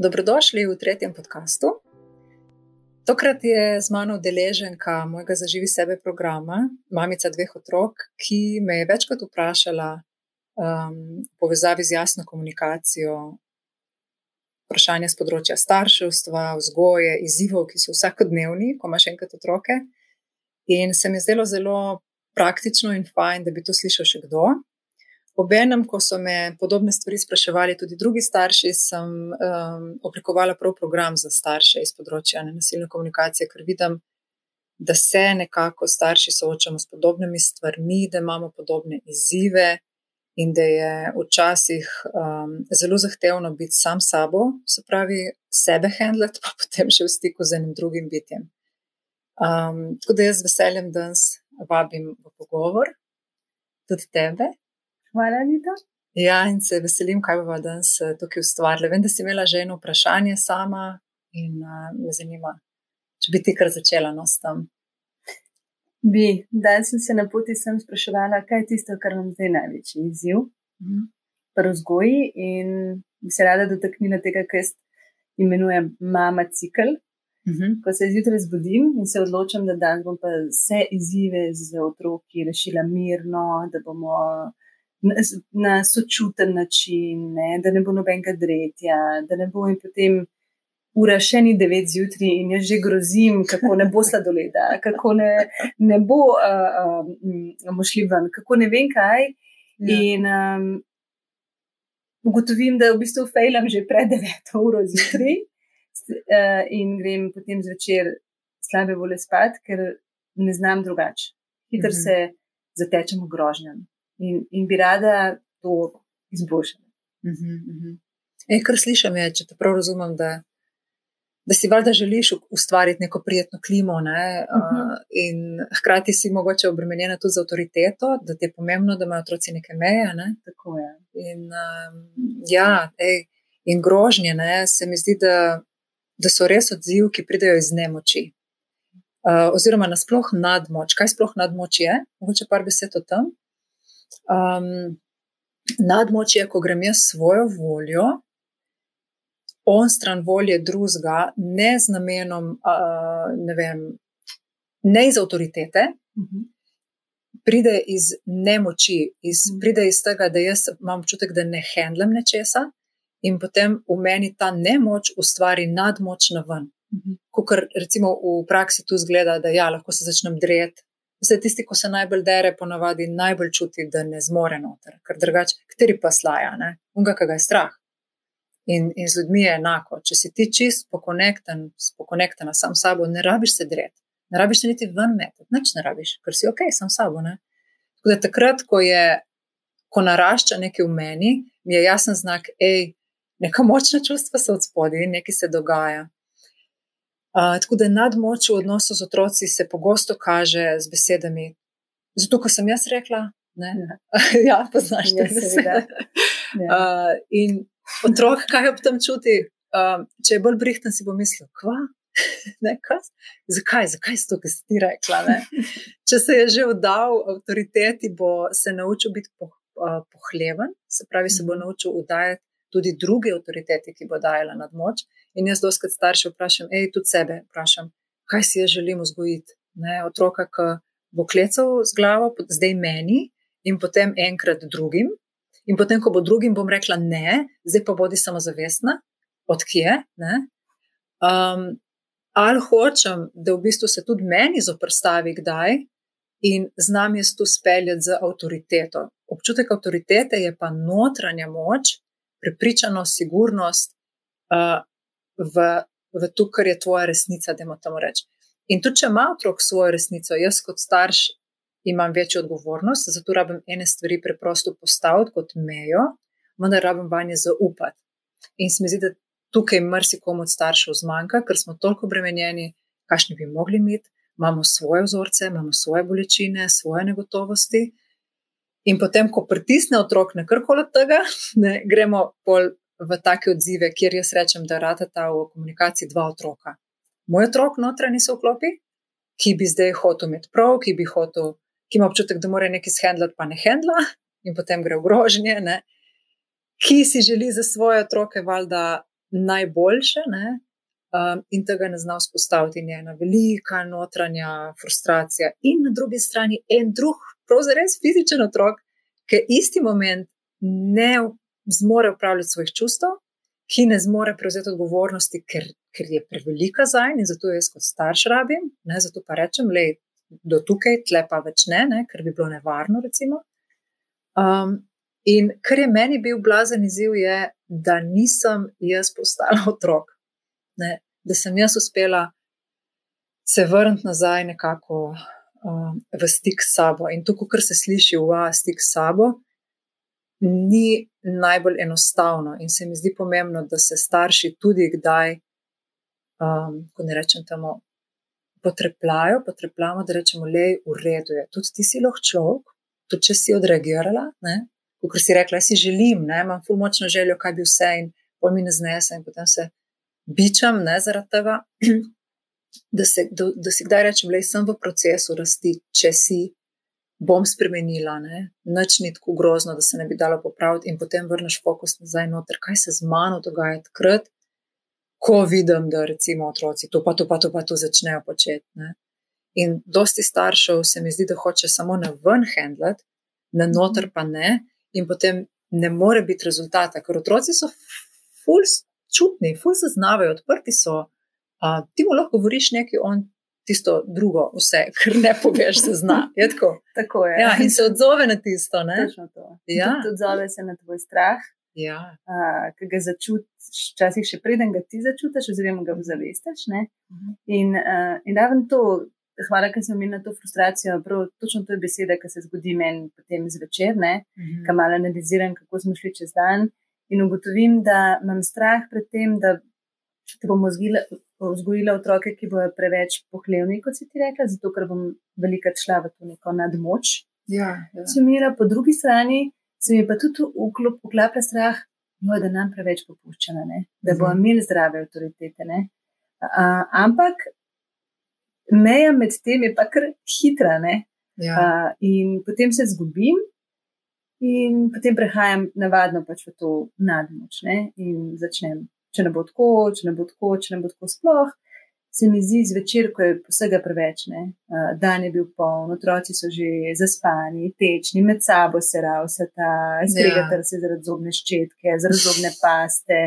Dobrodošli v tretjem podkastu. Tokrat je z mano udeleženka mojega zaživi sebe programa, mamica dveh otrok, ki me je večkrat vprašala um, v povezavi z jasno komunikacijo, vprašanja z področja starševstva, vzgoje, izzivov, ki so vsakodnevni, ko imaš enkrat otroke. In se mi je zdelo zelo praktično in fajn, da bi to slišal še kdo. Obenem, ko so me podobne stvari spraševali tudi drugi starši, sem um, oblikovala prav program za starše iz področja nenasilne komunikacije, ker vidim, da se nekako starši soočamo s podobnimi stvarmi, da imamo podobne izzive in da je včasih um, zelo zahtevno biti sam sabo, se pravi, sebe handlet, pa potem še v stiku z enim drugim bitjem. Um, tako da jaz z veseljem danes vabim v pogovor, tudi tebe. Hvala, Nita. Ja, in se veselim, kaj bomo danes eh, tukaj ustvarili. Vem, da si imela že eno vprašanje sama in uh, me zanima, če bi ti kar začela no s tem. Bi, danes sem se na poti sem spraševala, kaj je tisto, kar nam zdaj največji izziv mhm. pri vzgoji in bi se rada dotaknila tega, kar jaz imenujem mama cikl. Mhm. Ko se zjutraj zbudim in se odločam, da dan bom pa vse izzive z otroki rešila mirno, da bomo na sočuten način, ne, da ne bo nobenega dretja, da ne bo in potem ura še ni devet zjutraj in jaz že grozim, kako ne bo sladoleda, kako ne, ne bo uh, uh, mošli ven, kako ne vem kaj. Ja. In um, ugotovim, da v bistvu fejlam že pred deveto uro zjutraj uh, in grem potem zvečer slabe vole spat, ker ne znam drugače. Hitro mhm. se zatečem v grožnjem in, in bi rada to izboljšala. Uh -huh, uh -huh. e, kar slišim, je, če te prav razumem, da, da si valjda želiš ustvariti neko prijetno klimo, ne? uh -huh. uh, in hkrati si mogoče obremenjena tudi z avtoriteto, da ti je pomembno, da imajo otroci neke meje. Ne? Tako je. In, um, ja, ej, in grožnje, ne? se mi zdi, da, da so res odziv, ki pridejo iz nemoči. Uh, oziroma, nasplošno nadmoč. Kaj sploh nadmoč je? Mogoče par besed o tem um, nadmočje, ko grem jaz svojo voljo, on stran volje drugega, ne z namenom, uh, ne vem, ne iz avtoritete. Uh. -huh. Pride iz nemoči, iz, pride iz tega, da jaz imam občutek, da ne handlem nečesa, in potem v meni ta nemoč ustvari nadmoč na ven. Uh. -huh. Ker recimo v praksi tu zgleda, da ja, lahko se začnem dreti, Vse tisti, ko se najbolj dere, ponavadi najbolj čuti, da ne zmore noter, ker drugače, kateri pa slaja, ne, unga, ki ga je strah. In, in z ljudmi je enako. Če si ti čist pokonekten, pokonektena sam s sabo, ne rabiš se dreti, ne rabiš se niti ven metati, nič ne rabiš, ker si ok, sam s sabo. Ne. Tako da takrat, ko, je, ko narašča nekaj v meni, mi je jasen znak, hej, neka močna čustva so od spodaj, nekaj se dogaja tako da nadmoč v odnosu z otroci se pogosto kaže z besedami. Zato, ko sem jaz rekla, ne, ja, poznaš te besede. Uh, in otrok, kaj ob tem čuti, uh, če je bolj brihten, si bo mislil, kva. Ne, zakaj, zakaj si to, ki si ti rekla? Ne? Če se je že vdal avtoriteti, bo se naučil biti po, uh, pohleven, se pravi, se bo mhm. naučil udajati tudi druge avtoritete, ki bo dajala nad moč. In jaz doskrat starše vprašam, hej, tudi sebe vprašam, kaj si jaz želim vzgojiti. Ne, otroka, ki bo klecal z glavo, zdaj meni in potem enkrat drugim. In potem, ko bo drugim, bom rekla ne, zdaj pa bodi samozavestna, odkje. Um, ali hočem, da v bistvu se tudi meni zoprstavi kdaj in znam jaz tu speljati z avtoriteto. Občutek avtoritete je pa notranja moč, prepričanost, sigurnost uh, v, v to, kar je tvoja resnica, da tam reči. In tudi, če ima otrok svojo resnico, jaz kot starš imam večjo odgovornost, zato rabim ene stvari preprosto postaviti kot mejo, vendar rabim vanje zaupati. In se mi zdi, da tukaj marsikomu od staršev zmanjka, ker smo toliko obremenjeni, kakšni bi mogli imeti, imamo svoje vzorce, imamo svoje bolečine, svoje negotovosti. In potem, ko pritisne otrok na karkoli od tega, ne, gremo pol v take odzive, kjer jaz rečem, da rata ta v komunikaciji dva otroka. Moj otrok notranji se vklopi, ki bi zdaj hotel imeti prav, ki bi hotel, ki ima občutek, da mora nekaj shendlati, pa ne hendla, in potem gre v grožnje, ne, ki si želi za svoje otroke valjda najboljše, ne, um, in tega ne zna vzpostaviti njena velika notranja frustracija. In na drugi strani en drug, pravzaprav res fizičen otrok, ki isti moment ne zmore upravljati svojih čustev, ki ne zmore prevzeti odgovornosti, ker, ker je prevelika za in zato jaz kot starš rabim, ne, zato pa rečem, le do tukaj, tle pa več ne, ne ker bi bilo nevarno. Um, in kar je meni bil blazen izziv, je, da nisem jaz postala otrok ne, da sem jaz uspela se vrniti nazaj nekako v stik s sabo. In to, kar se sliši v stik s sabo, ni najbolj enostavno. In se mi zdi pomembno, da se starši tudi kdaj, um, ko ne rečem temu, potrepljajo, potrepljajo, da rečemo, le v redu je. Tudi ti si lahko človek, tudi če si odreagirala. Kot si rekla, si želim, ne? imam ful močno željo, kaj bi vse in pol mi ne znese, in potem se bičam, ne zaradi tega, da, se, da, da si kdaj rečem, da sem v procesu rasti, če si bom spremenila, noč ni tako grozno, da se ne bi dalo popraviti, in potem vrneš fokus nazaj noter, kaj se z mano dogaja takrat, ko vidim, da recimo otroci to pa to pa to pa to začnejo početi. Ne? In dosti staršev se mi zdi, da hoče samo na ven handlat, na noter pa ne, in potem ne more biti rezultata, ker otroci so full čutni, ful se znavajo, odprti so. Uh, ti mu lahko govoriš nekaj, on tisto drugo, vse, kar ne poveš, se zna. Je tako? tako je. Ja, in se odzove na tisto. Ja. Odzove se na tvoj strah. Ja. Uh, ki ga začutiš, včasih še preden ga ti začutiš, oziroma ga zavestiš. Uh mhm. -huh. In, uh, in raven to, hvala, ker sem imel to frustracijo, prav točno to je beseda, ki se zgodi meni potem zvečer, uh mhm. -huh. ki malo analiziram, kako smo šli čez dan in ugotovim, da imam strah pred tem, da, da bom vzgojila otroke, ki bodo preveč pohlevni, kot si ti rekla, zato ker bom velika šla v to neko nadmoč. Ja, ja. Mira, po drugi strani se mi pa tudi uklapa strah, no, da nam preveč popuščena, ne? da bomo mhm. imeli zdrave avtoritete. Uh, ampak meja med tem je pa kar hitra. Ja. Uh, in potem se zgubim, In potem prehajam navadno pač v to nadmoč ne? in začnem, če ne bo tako, če ne bo tako, če ne bo tako sploh. Se mi zdi zvečer, ko je vsega preveč, ne? dan je bil poln, otroci so že zaspani, tečni, med sabo se ravsa ta, stregata ja. se zaradi zobne ščetke, zaradi zobne paste.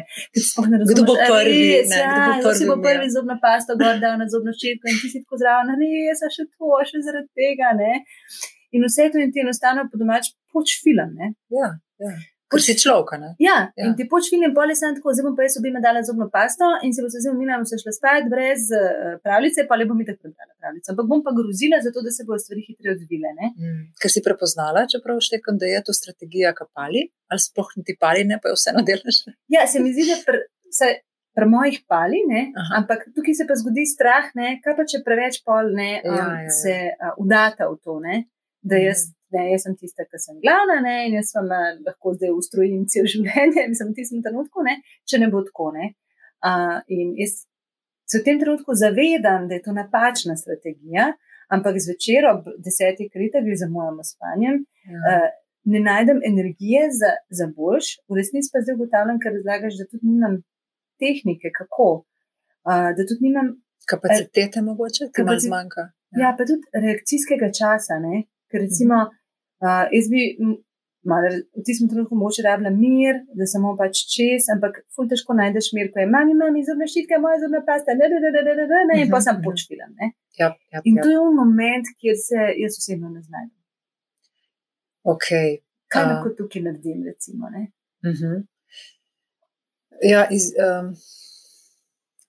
Kdo bo prvi? Res, ne, ja, kdo bo prvi, si bo prvi zobna pasta, gor dal na zobno ščetko in ti si tako zraven, res, a še to, še zaradi tega, ne. In vse to in ti enostavno po domač poč film. Ja, ja. Kot si človek. Ja, ja, in ti poč film, bolje sem tako, zdaj bom pa jaz obima dala zobno pasto in se bo se zdaj umila, se šla spat brez uh, pravljice, pa le bom mi tako prebrala pravljico. Ampak bom pa grozila, zato da se bodo stvari hitreje odvile. Mm. Ker si prepoznala, čeprav štekam, da je to strategija kapali, ali sploh ti pali, ne pa je vseeno delaš. Ja, se mi zdi, da pr, se. Pri mojih pali, ampak tukaj se pa zgodi strah, ne? kaj pa če preveč pol ne, um, ja, ja, ja. se uh, udata v to. Ne? da jaz, ne, jaz sem tista, ki sem glavna ne, in jaz vam eh, lahko zdaj ustrojim cel življenje, in sem v tistem trenutku, ne, če ne bo tako. Ne. Uh, in jaz se v tem trenutku zavedam, da je to napačna strategija, ampak zvečer ob desetih kritah gre za mojim spanjem. Ja. Uh, Ne najdem energije za, za boljš, v resnici pa zdaj ugotavljam, ker razlagaš, da tudi nimam tehnike, kako. Uh, da tudi nimam kapacitete, eh, mogoče, ki ima zmanjka. Ja. ja, pa tudi reakcijskega časa. Ne? Ker recimo, uh, jaz bi malo, v tistem trenutku moče rabila mir, da samo pač čez, ampak ful težko najdeš mir, ko je mami, mami, zobne štitke, moja zobna pasta, ne, ne, ne, ne, ne, ne, in pa sem počfila. Ja, ja, in to je moment, kjer se jaz osebno ne znajdem. Okay. Kaj lahko uh, tukaj naredim, recimo? Uh mhm. -huh. Ja, iz, um,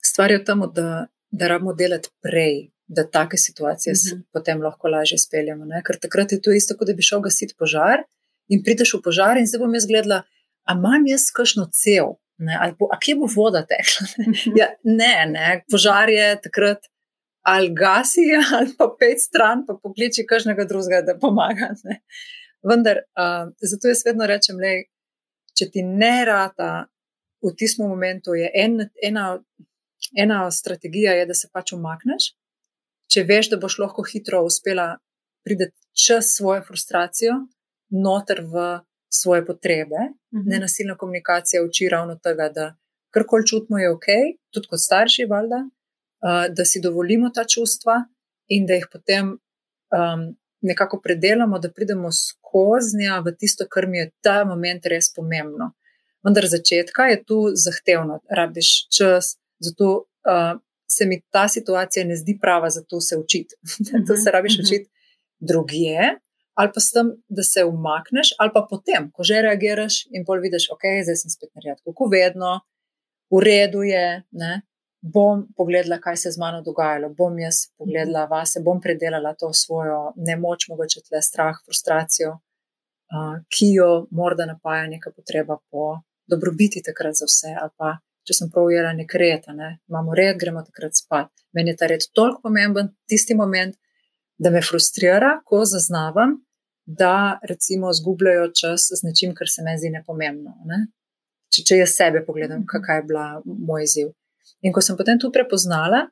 stvar je v tem, da, da rabimo delati prej, da take situacije uh mhm. -huh. potem lahko lažje speljamo. Ne? Ker takrat je to isto, kot da bi šel gasiti požar in prideš v požar in zdaj bom jaz gledala, a imam jaz kakšno cev, ne? ali bo, a kje bo voda tekla. ja, ne, ne, požar je takrat. Ali gasi, ali pa pet stran, pa pokliči kažnega drugega, da pomaga. Ne? Vendar, uh, zato jaz vedno rečem, da če ti ne rata v tistem momentu, je en, ena, ena strategija, je, da se pač umakneš, če veš, da boš lahko hitro uspela priti čez svojo frustracijo, noter v svoje potrebe. Uh mhm. -huh. Nenasilna komunikacija uči ravno tega, da kar koli čutimo, je ok, tudi kot starši, valjda, uh, da si dovolimo ta čustva in da jih potem um, nekako predelamo, da pridemo skozi nja v tisto, kar mi je ta moment res pomembno. Vendar začetka je tu zahtevno, rabiš čas, zato uh, se mi ta situacija ne zdi prava, zato se učiti. to se rabiš mhm. učiti drugje, ali pa s tem, da se umakneš, ali pa potem, ko že reagiraš in pol vidiš, ok, zdaj sem spet naredil, kako vedno, v redu je, ne? bom pogledala, kaj se z mano dogajalo, bom jaz pogledala vase, bom predelala to svojo nemoč, mogoče tle strah, frustracijo, uh, ki jo morda napaja neka potreba po dobrobiti takrat za vse, ali pa če sem prav ujela nek red, ne? imamo red, gremo takrat spat. Meni je ta red toliko pomemben, tisti moment, da me frustrira, ko zaznavam, da recimo zgubljajo čas z nečim, kar se meni zdi nepomembno. Ne? Če, če jaz sebe pogledam, mhm. kakaj je bila moj izziv. In ko sem potem to prepoznala,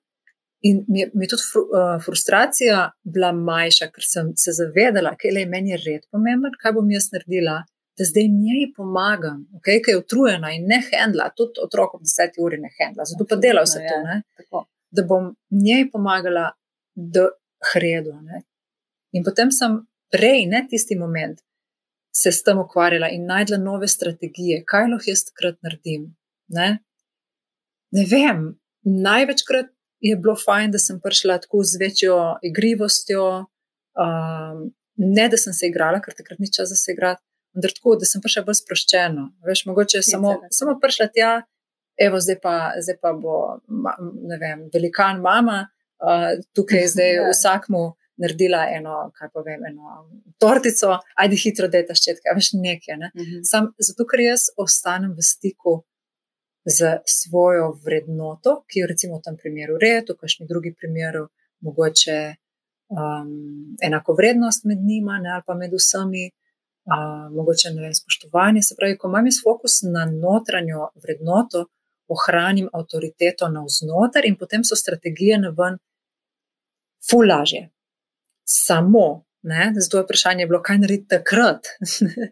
in mi je, mi je tudi fru, uh, frustracija bila manjša, ker sem se zavedala, da je meni red pomemben, kaj bom jaz naredila, da zdaj njej pomagam, okay, ker je utrujena in ne handla, tudi otrok ob deseti uri ne handla, zato pa dela vse to, ja, ne, da bom njej pomagala, da hredu. Ne. In potem sem prej, ne tisti moment, se s tem ukvarjala in najdla nove strategije, kaj lahko jaz takrat naredim. Ne, ne vem, največkrat je bilo fajn, da sem prišla tako z večjo igrivostjo, um, ne da sem se igrala, ker takrat ni čas za se igrati, vendar tako, da sem prišla bolj sproščeno. Veš, mogoče samo, samo prišla tja. Evo, zdaj pa, zdaj pa bo, ne vem, velikan mama, tukaj je zdaj ja. vsakmu naredila eno, kaj pa vem, eno tortico, ajdi hitro, da je ta ščetka, veš nekaj. Ne? Uh mhm. -huh. Sam, zato, ker jaz ostanem v stiku z svojo vrednoto, ki jo recimo v tem primeru red, v kakšni drugi primeru mogoče um, enako vrednost med njima ne, ali pa med vsemi. Uh, mogoče ne vem, spoštovanje. Se pravi, ko imam jaz fokus na notranjo vrednoto, ohranim avtoriteto na vznoter in potem so strategije na ven, ful lažje. Samo, ne, zato je vprašanje bilo, kaj narediti takrat.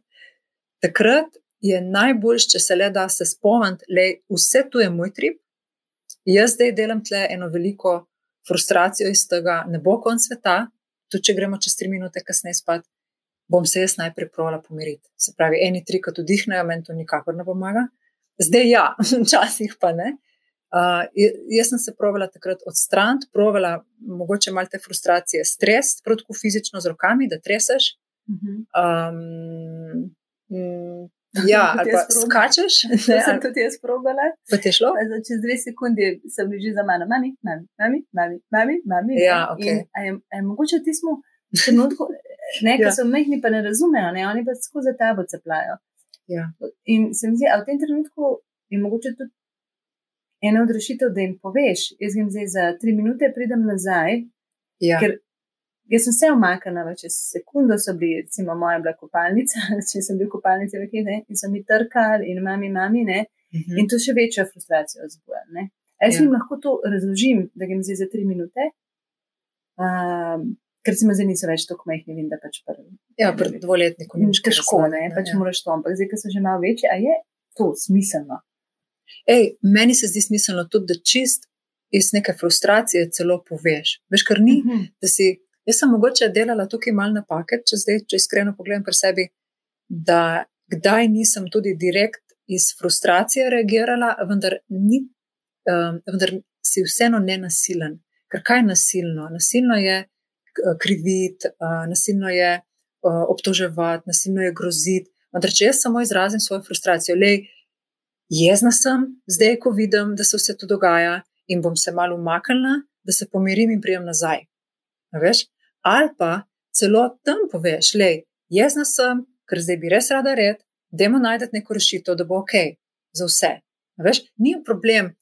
takrat je najboljš, če se le da se spomniti, da vse tu je moj trip, jaz zdaj delam tle eno veliko frustracijo iz tega, ne bo konc sveta, tudi če gremo čez tri minute kasneje spat, bom se jaz najprej provala pomiriti. Se pravi, eni tri, kot vdihnejo, meni to nikakor ne pomaga. Zdaj ja, včasih pa ne. Uh, jaz sem se provala takrat odstraniti, provala mogoče malo te frustracije, stres, protko fizično z rokami, da treseš. Um, ja, ali pa skačeš. Ne, sem tudi jaz provala. Pa ti je šlo? Zdaj, čez dve sekunde sem že za mano, mami, mami, mami, mami, mami. mami ja, okay. in, a je, a je mogoče ti smo v trenutku, ne, ker ja. so mehni, pa ne razumejo, ne, oni pa skozi tabo ceplajo. Ja. In se mi zdi, a v tem trenutku je mogoče tudi ena od rešitev, da jim poveš, jaz jim zdaj za tri minute pridem nazaj. Ja. Ker jaz sem se omaknila, čez sekundo so bili, recimo, moja bila kopalnica, če sem bil kopalnica, nekaj, ne, in so mi trkali in mami, mami, ne, uh mhm. -huh. in to še večjo frustracijo zbuja. Jaz ja. jim lahko to razložim, da jim zdaj za tri minute. Um, Ker se mi zdi, niso več tako majhni, in da pač prvi. Ja, pred dvoletnikom ni težko, ne, pač ja. moraš to, ampak zdaj, ko so že malo večji, a je to smiselno. Ej, meni se zdi smiselno tudi, da čist iz neke frustracije celo poveš. Veš, kar ni, uh mhm. -huh. da si. Jaz sem mogoče delala tukaj malo napake, če zdaj, če iskreno pogledam pri sebi, da kdaj nisem tudi direkt iz frustracije reagirala, vendar, ni, um, vendar si vseeno ne nasilen. Ker kaj je nasilno? Nasilno je kriviti, uh, nasilno je uh, obtoževati, nasilno je groziti. Vendar, če jaz samo izrazim svojo frustracijo, lej, jezna sem, zdaj, ko vidim, da se vse to dogaja in bom se malo umaknila, da se pomirim in prijem nazaj. Ali pa celo tam poveš, le, jezna sem, ker zdaj bi res rada red, dajmo najti neko rešitev, da bo ok za vse. Veš, ni problem,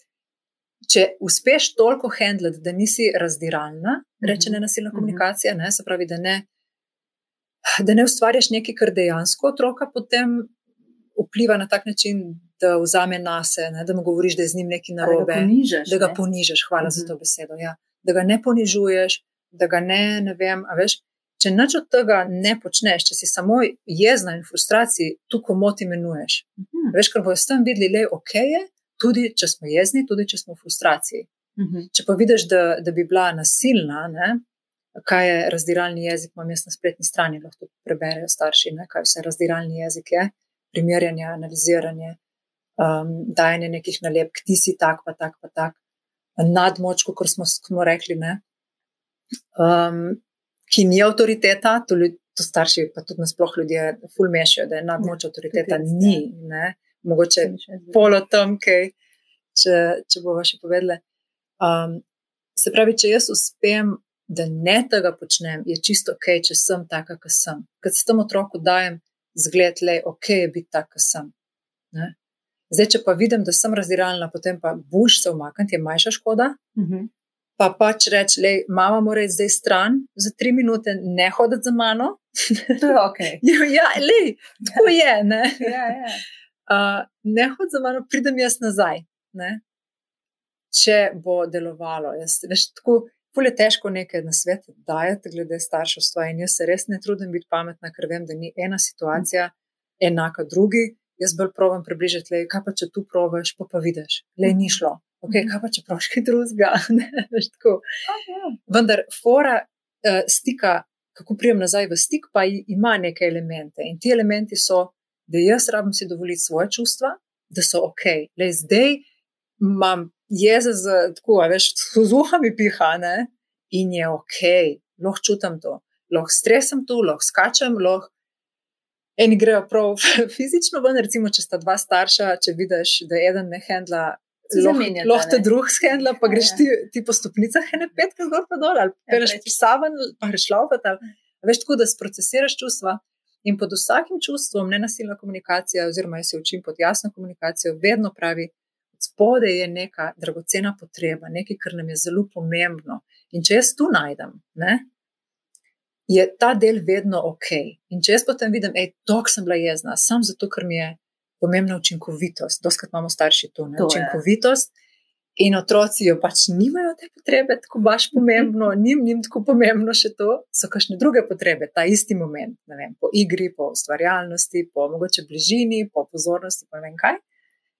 če uspeš toliko handlati, da nisi razdiralna, reče ne nasilna mhm. komunikacija, ne, se pravi, da ne, da ne ustvarjaš nekaj, kar dejansko otroka potem vpliva na tak način, da vzame na sebe, da mu govoriš, da je z njim nekaj narobe. Da ga ponižeš. Da ga ponižeš, hvala uh -huh. za to mhm. besedo. Ja. Da ga ne ponižuješ, da ga ne, ne vem. Veš, če nič od tega ne počneš, če si samo jezna in frustraciji, tu komot imenuješ. Uh -huh. Veš, ker bojo s tem videli, je ok, tudi če smo jezni, tudi če smo v frustraciji. Uh -huh. Če pa vidiš, da, da bi bila nasilna, ne, kaj je razdiralni jezik, imam jaz na spletni strani, lahko preberejo starši, ne, kaj vse razdiralni jezik je, primerjanje, analiziranje, um, dajanje nekih nalepk, ti si tak, pa tak, pa tak, nadmoč, kot smo, smo rekli, ne, um, ki ni avtoriteta, to, ljud, to starši, pa tudi nasploh ljudje, ful mešajo, da je nadmoč ja, avtoriteta, ni, ne, mogoče polo tam, kaj, če, če bomo še povedali. Um, se pravi, če jaz uspem, da ne tega počnem, je čisto ok, če sem taka, kot sem. Ker s tem otroku dajem zgled, je ok, biti taka, kot sem. Ne? Zdaj, če pa vidim, da sem razdiralna, potem pa boš se umakniti, je manjša škoda. Uh -huh. Pa pač reči, da mama mora iti zdaj stran za tri minute, ne hoditi za mano. To je ok. ja, lej, tako je. Ne, ja, ja. Uh, ne hoditi za mano, pridem jaz nazaj. Ne? če bo delovalo. Jaz, veš, tako, je težko nekaj na svet dajati, glede starševstva. In jaz se res ne trudim biti pametna, ker vem, da ni ena situacija enaka drugi. Jaz bolj provam približati, le, kaj pa če tu provaš, pa pa vidiš, le ni šlo. Okay, kaj pa če praviš kaj drugega? Vendar fora uh, stika, kako prijem nazaj v stik, pa ima neke elemente. In ti elementi so, da jaz rabim si dovoliti svoje čustva, da so ok. Le zdaj imam jeza z tako, veš, z uhami piha, ne? in je ok, lahko čutim to, lahko stresam tu, lahko skačem, lahko. Eni grejo prav fizično, ven, recimo, če sta dva starša, če vidiš, da je eden ne handla, lahko te drug handla, pa greš ja, ja. ti, ti po stopnicah, ene petka gor pa dol, ali ja, greš pisaven, pa greš lovati. Veš tako, da sprocesiraš čustva. In pod vsakim čustvom, nenasilna komunikacija, oziroma jaz se učim pod jasno komunikacijo, vedno pravi, spode je neka dragocena potreba, nekaj, kar nam je zelo pomembno. In če jaz tu najdem, ne, je ta del vedno ok. In če jaz potem vidim, da je to, kar sem bila jezna, samo zato, ker mi je pomembna učinkovitost. Doskrat imamo starši to, ne, to učinkovitost. Je. In otroci jo pač nimajo te potrebe, tako baš pomembno, njim, njim tako pomembno še to, so kakšne druge potrebe, ta isti moment, ne vem, po igri, po ustvarjalnosti, po mogoče bližini, po pozornosti, pa ne vem kaj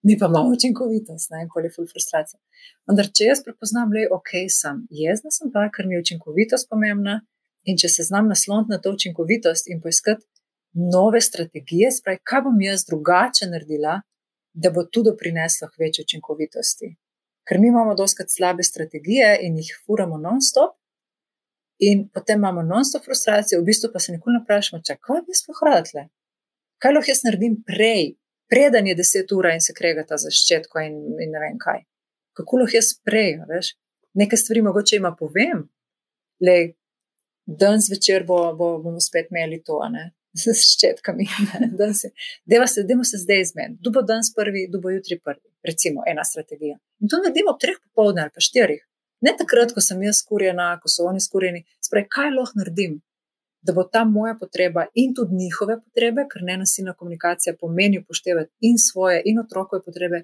mi pa imamo učinkovitost, ne koli ful frustracija. Vendar, če jaz prepoznam, da je ok, sem jezna, sem pa, ker mi je učinkovitost pomembna in če se znam nasloniti na to učinkovitost in poiskati nove strategije, spravi, kaj bom jaz drugače naredila, da bo tudi prineslo k večji učinkovitosti. Ker mi imamo doskrat slabe strategije in jih furamo non-stop. In potem imamo non-stop frustracijo, v bistvu pa se nikoli ne vprašamo, kaj bi sploh radile. Kaj lahko jaz naredim prej, preden je deset ur in se kregata za ščetko in, in ne vem kaj. Kako lahko jaz prej, veš, nekaj stvari mogoče ima povem, le dan zvečer bo, bo, bomo spet imeli to, ne. Z ščetkami. Deva se, se zdaj izmeniti. Kdo bo danes prvi, kdo bo jutri prvi. Recimo, ena strategija. In to naredimo ob treh popoldne ali pa štirih. Ne takrat, ko sem jaz skurjena, ko so oni skurjeni. Spravi, kaj lahko naredim? da bo ta moja potreba in tudi njihove potrebe, ker ne nasilna komunikacija pomeni upoštevati in svoje in otrokove potrebe,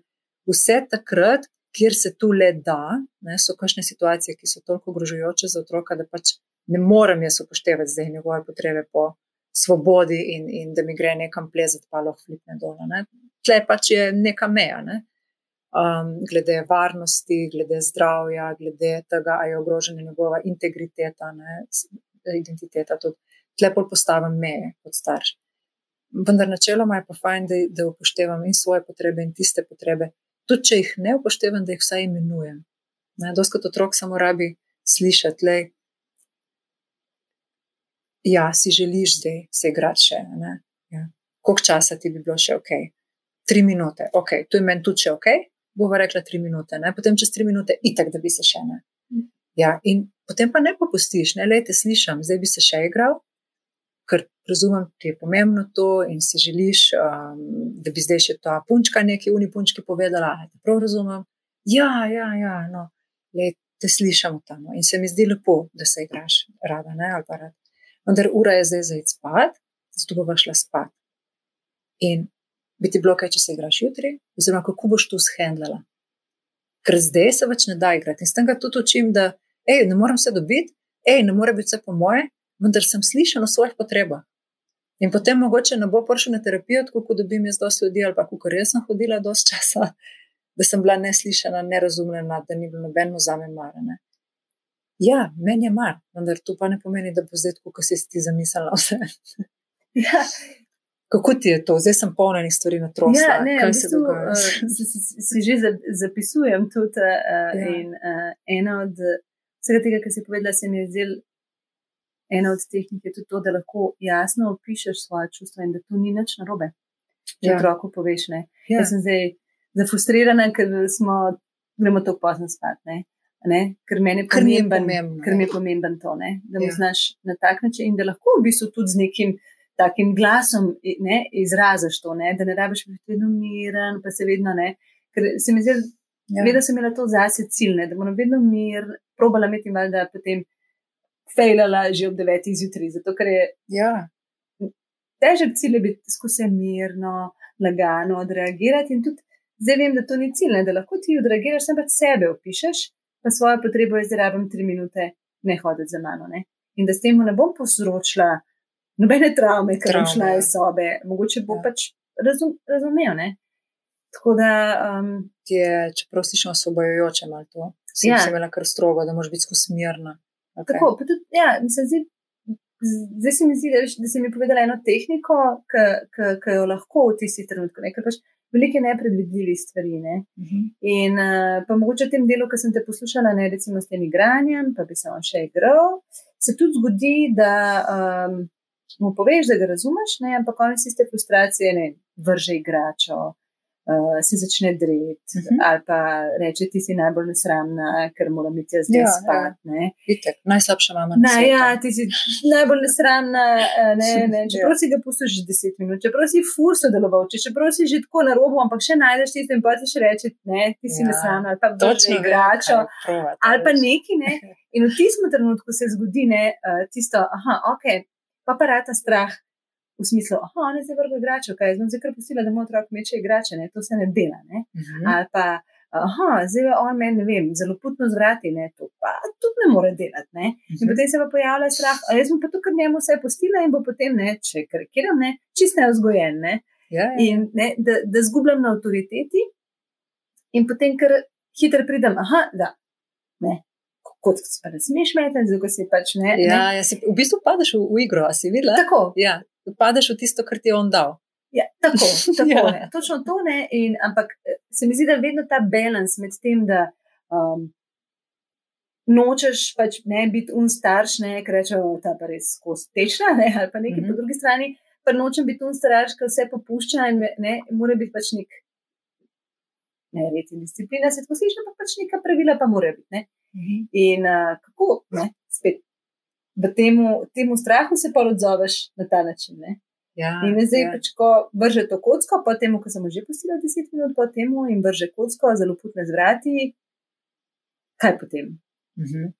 vse takrat, kjer se tu le da, ne, so kakšne situacije, ki so toliko ogrožujoče za otroka, da pač ne morem jaz upoštevati zdaj njegove potrebe po svobodi in, in da mi gre nekam plezati, pa lahko flipne dol. Tle pač je neka meja. Ne. Um, glede varnosti, glede zdravja, glede tega, ali je ogrožena njegova integriteta, ne, identiteta, tudi lepo postavim meje kot starš. Vendar načeloma je pa fajn, da, da upoštevam in svoje potrebe in tiste potrebe. Tudi če jih ne upoštevam, da jih vsaj imenujem. Doskrat otrok samo rabi slišati, da ja, si želiš zdaj se igrati še. Ja. Koliko časa ti bi bilo še ok? Tri minute, ok, to je meni tudi še ok, bova rekla tri minute, ne? potem čez tri minute, itak, da bi se še ne. Hm. Ja, in potem pa ne popustiš, ne le te slišam, zdaj bi se še igral, ker razumem, da je pomembno to in si želiš, um, da bi zdaj še ta punčka neki unipunčki povedala. Da prav razumem. Ja, ja, ja, no, le te slišam tam no. in se mi zdi lepo, da se igraš rada, ne, ali pa rad. Vendar ura je zdaj za id spat, zato bova šla spat. In bi ti bilo kaj, če se igraš jutri, oziroma kako boš to shendlala. Ker zdaj se več ne da igrati in s tem ga tudi učim, da ej, ne morem se dobiti, ej, ne more biti vse po moje, vendar sem slišal o svojih potrebah. In potem mogoče ne bo prišel na terapijo, tako kot dobim jaz dosti ljudi, ali pa kako res sem hodila dosti časa. da sem bila neslišana, nerazumljena, da ni bilo nobeno zame marane. Ja, meni je mar, vendar to pa ne pomeni, da bo zdaj tako, kot si ti zamislila vse. Ja. Kako ti je to? Zdaj sem polna enih stvari na trošku. Ja, ne, kaj v se bistvu, dogaja? uh, si, že za- zapisujem tudi. Uh, Ja. In uh, ena od vsega tega, kar si povedala, se mi je zdel, ena od tehnik je tudi to, da lahko jasno opišeš svoje čustva in da to ni nič narobe. Če Ja. otroku poveš, ne. Ja. Jaz sem zdaj zafrustrirana, ker smo, gremo tako pozno spat. Ne. Ne? Ker meni je pomemben, ker mi ja. je pomemben to, ne? da mu Ja. ja. znaš na tak način in da lahko v bistvu tudi z nekim takim glasom ne, izraziš to, ne? da ne rabiš biti vedno miren, pa se vedno ne. Ker se mi zdi, Ja. ja. vedno sem imela to zase cilj, ne? da moram vedno mir, probala imeti malo, da potem fejlala že ob devetih zjutraj, zato ker je Ja. težek cilj je biti skozi mirno, lagano odreagirati. In tudi zdaj vem, da to ni cilj, ne, da lahko ti odreagiraš, sem pač sebe opišeš, pa svojo potrebo jaz zdaj rabim tri minute, ne hoditi za mano. Ne. In da s tem ne bom povzročila nobene travme, ker bom šla ja. iz sobe, mogoče bo Ja. ja. pač razum, razumel. Ne. Tako da, um, Ti je, čeprav si še osvobojujoče malo to, si, ja. Ja. si imela kar strogo, da moraš biti skozi smirna. Okay. Tako, pa tudi, ja, mi se zdi, zdaj se mi zdi, da, si mi povedala eno tehniko, ki jo lahko v tisti trenutku, ne, ker pač velike nepredvidljive stvari. Ne. Uh -huh. In uh, pa mogoče v tem delu, ki sem te poslušala, ne recimo s tem igranjem, pa bi se on še igral, se tudi zgodi, da um, mu poveš, da ga razumeš, ne, ampak on iz tiste frustracije ne vrže igračo. Uh, se začne dreti, uh Mhm. -huh. ali pa reče: Ti si najbolj nesramna, ker moram iti jaz zdaj Ja, ja, spat. Ja. Itek, najslabša mama na svetu. ja, ti si najbolj nesramna, eh, ne, ne, čeprav Ja. si ga pustiš že 10 minut, čeprav si fur sodeloval, če čeprav si že tako na robu, ampak še najdeš tisto in pa ti še reče, ne, ti si Ja, ja, nesramna, ali pa vrže vem, igračo, kaj provati, ali pa neki, ne. In v tistem trenutku se zgodi, ne, eh, tisto, aha, ok, pa pa rata strah. V smislu, aha, on je zdaj vrgel igračo, kaj jaz bom zdaj kar pustila, da moj otrok meče igrače, ne, to se ne dela, ne. Mhm. Ali pa, aha, zdaj on meni, ne vem, zelo putno zvrati, ne, to pa tudi ne more delati, ne. In Mhm. potem se pa pojavlja strah, a jaz bom pa to kar njemu vse postila in bo potem, ne, če karikiram, ne, čist neozgojen, ne. Ja, ja. In ne, da, da zgubljam na avtoriteti in potem kar hitro pridem, aha, da, ne, kot se pa ne smeš metati, zato si pač ne. ja, ne. ja si, v bistvu padeš v, v igro, si videla? Tako, Ja, padeš v tisto, kar ti je on dal. Ja, tako, tako Ja. ne. Točno to ne. In, ampak eh, se mi zdi, da je vedno ta balans med tem, da um, nočeš pač ne biti un starš, ne, ker rečejo, ta pa res skozi tečna, ne, ali pa nekaj mm Mhm. -hmm. po drugi strani, pa nočem biti un starš, ki vse popušča in ne, mora biti pač nek. Ne, red in disciplina se tako sliši, ampak pač neka pravila pa mora biti. Ne. In uh, kako, ne, spet, v temu, temu strahu se pa odzoveš na ta način. Ne. Ja, In zdaj, ja. pač, ko vrže to kocko, po tem, ko sem že pustila 10 minut po tem, in vrže kocko, zelo putne zvrati, kaj potem? Mhm.